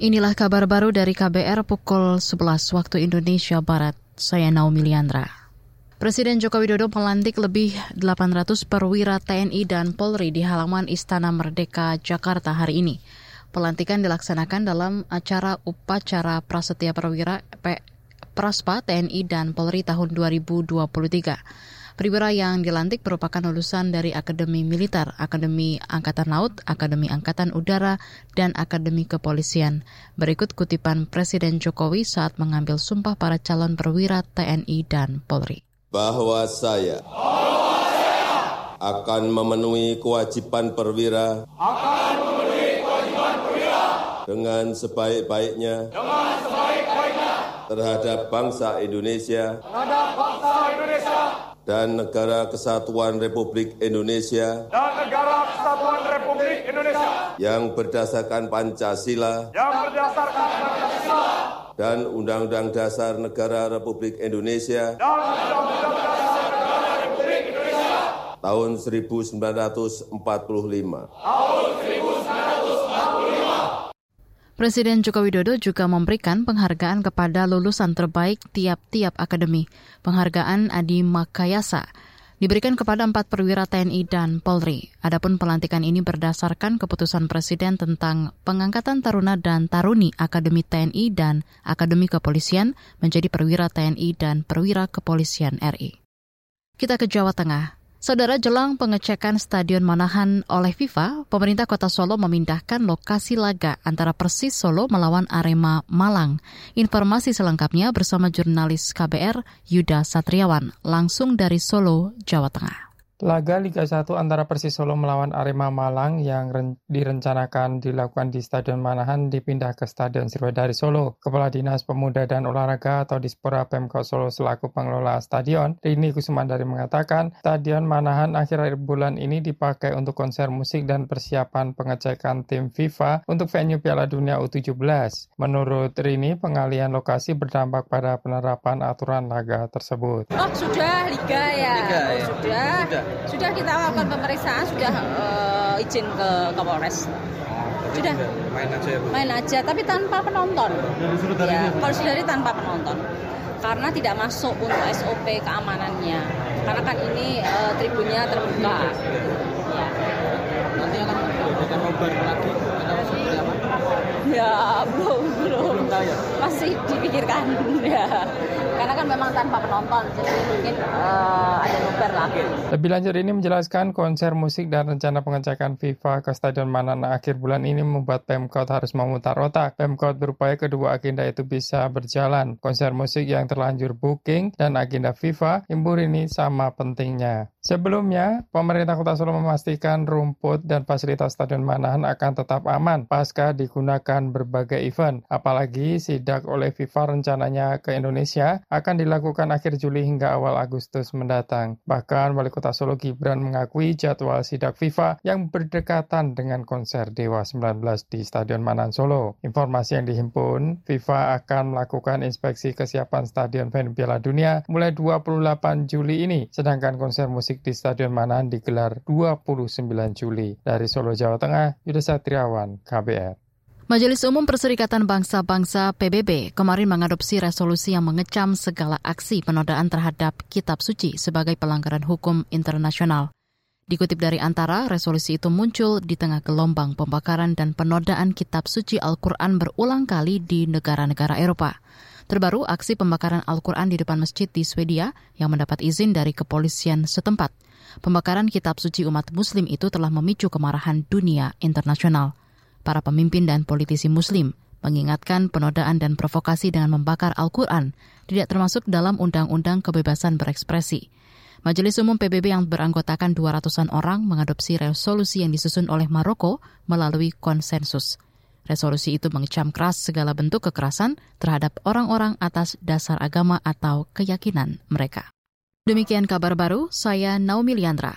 Inilah kabar baru dari KBR pukul 11 waktu Indonesia Barat. Saya Naomi Liandra. Presiden Joko Widodo melantik lebih 800 perwira TNI dan Polri di halaman Istana Merdeka Jakarta hari ini. Pelantikan dilaksanakan dalam acara upacara prasetya perwira P Praspa TNI dan Polri tahun 2023. Perwira yang dilantik merupakan lulusan dari Akademi Militer, Akademi Angkatan Laut, Akademi Angkatan Udara, dan Akademi Kepolisian. Berikut kutipan Presiden Jokowi saat mengambil sumpah para calon perwira TNI dan Polri. Bahwa saya, akan memenuhi kewajiban perwira, akan memenuhi kewajiban perwira dengan sebaik-baiknya, dengan sebaik-baiknya terhadap bangsa Indonesia, terhadap bangsa Indonesia dan negara kesatuan Republik Indonesia dan negara kesatuan Republik Indonesia yang berdasarkan Pancasila yang berdasarkan Pancasila dan Undang-Undang Dasar Negara Republik Indonesia dan Undang-Undang Dasar Negara Republik Indonesia tahun 1945 tahun 1945 Presiden Joko Widodo juga memberikan penghargaan kepada lulusan terbaik tiap-tiap akademi. Penghargaan Adi Makayasa diberikan kepada empat perwira TNI dan Polri. Adapun pelantikan ini berdasarkan keputusan Presiden tentang pengangkatan taruna dan taruni Akademi TNI dan Akademi Kepolisian menjadi perwira TNI dan perwira Kepolisian RI. Kita ke Jawa Tengah. Saudara jelang pengecekan Stadion Manahan oleh FIFA, pemerintah kota Solo memindahkan lokasi laga antara Persis Solo melawan Arema Malang. Informasi selengkapnya bersama jurnalis KBR Yuda Satriawan, langsung dari Solo, Jawa Tengah. Laga Liga 1 antara Persis Solo melawan Arema Malang yang direncanakan dilakukan di Stadion Manahan dipindah ke Stadion Sirwedari Solo. Kepala Dinas Pemuda dan Olahraga atau Dispora Pemkot Solo selaku pengelola stadion, Rini Kusumandari mengatakan, Stadion Manahan akhir-akhir bulan ini dipakai untuk konser musik dan persiapan pengecekan tim FIFA untuk venue Piala Dunia U17. Menurut Rini, pengalihan lokasi berdampak pada penerapan aturan laga tersebut. Oh, sudah Liga ya? Liga, ya. Oh, sudah. sudah sudah kita lakukan pemeriksaan, sudah uh, izin ke Kapolres. Sudah. Main aja ya, Bu? Main aja, tapi tanpa penonton. Ya, kalau sudah tanpa penonton. Karena tidak masuk untuk SOP keamanannya. Karena kan ini uh, tribunnya terbuka. Ya. Nanti akan akan nobar lagi Ya, belum, belum. ya? Masih dipikirkan, ya. Karena kan memang tanpa penonton, jadi mungkin uh, ada nobar lagi. Lebih lanjut ini menjelaskan konser musik dan rencana pengecekan FIFA ke Stadion Manana akhir bulan ini membuat Pemkot harus memutar otak. Pemkot berupaya kedua agenda itu bisa berjalan. Konser musik yang terlanjur booking dan agenda FIFA, Ibu ini sama pentingnya. Sebelumnya, pemerintah Kota Solo memastikan rumput dan fasilitas Stadion Manahan akan tetap aman pasca digunakan berbagai event. Apalagi sidak oleh FIFA rencananya ke Indonesia akan dilakukan akhir Juli hingga awal Agustus mendatang. Bahkan Wali Kota Solo Gibran mengakui jadwal sidak FIFA yang berdekatan dengan konser Dewa 19 di Stadion Manahan Solo. Informasi yang dihimpun, FIFA akan melakukan inspeksi kesiapan Stadion venue Piala Dunia mulai 28 Juli ini, sedangkan konser musik di Stadion Manahan digelar 29 Juli. Dari Solo, Jawa Tengah, Yudha Satriawan, KBR. Majelis Umum Perserikatan Bangsa-Bangsa PBB kemarin mengadopsi resolusi yang mengecam segala aksi penodaan terhadap kitab suci sebagai pelanggaran hukum internasional. Dikutip dari Antara, resolusi itu muncul di tengah gelombang pembakaran dan penodaan kitab suci Al-Quran berulang kali di negara-negara Eropa. Terbaru, aksi pembakaran Al-Quran di depan masjid di Swedia yang mendapat izin dari kepolisian setempat. Pembakaran kitab suci umat muslim itu telah memicu kemarahan dunia internasional. Para pemimpin dan politisi muslim mengingatkan penodaan dan provokasi dengan membakar Al-Quran tidak termasuk dalam Undang-Undang Kebebasan Berekspresi. Majelis Umum PBB yang beranggotakan 200-an orang mengadopsi resolusi yang disusun oleh Maroko melalui konsensus. Resolusi itu mengecam keras segala bentuk kekerasan terhadap orang-orang atas dasar agama atau keyakinan mereka. Demikian kabar baru, saya Naomi Liandra.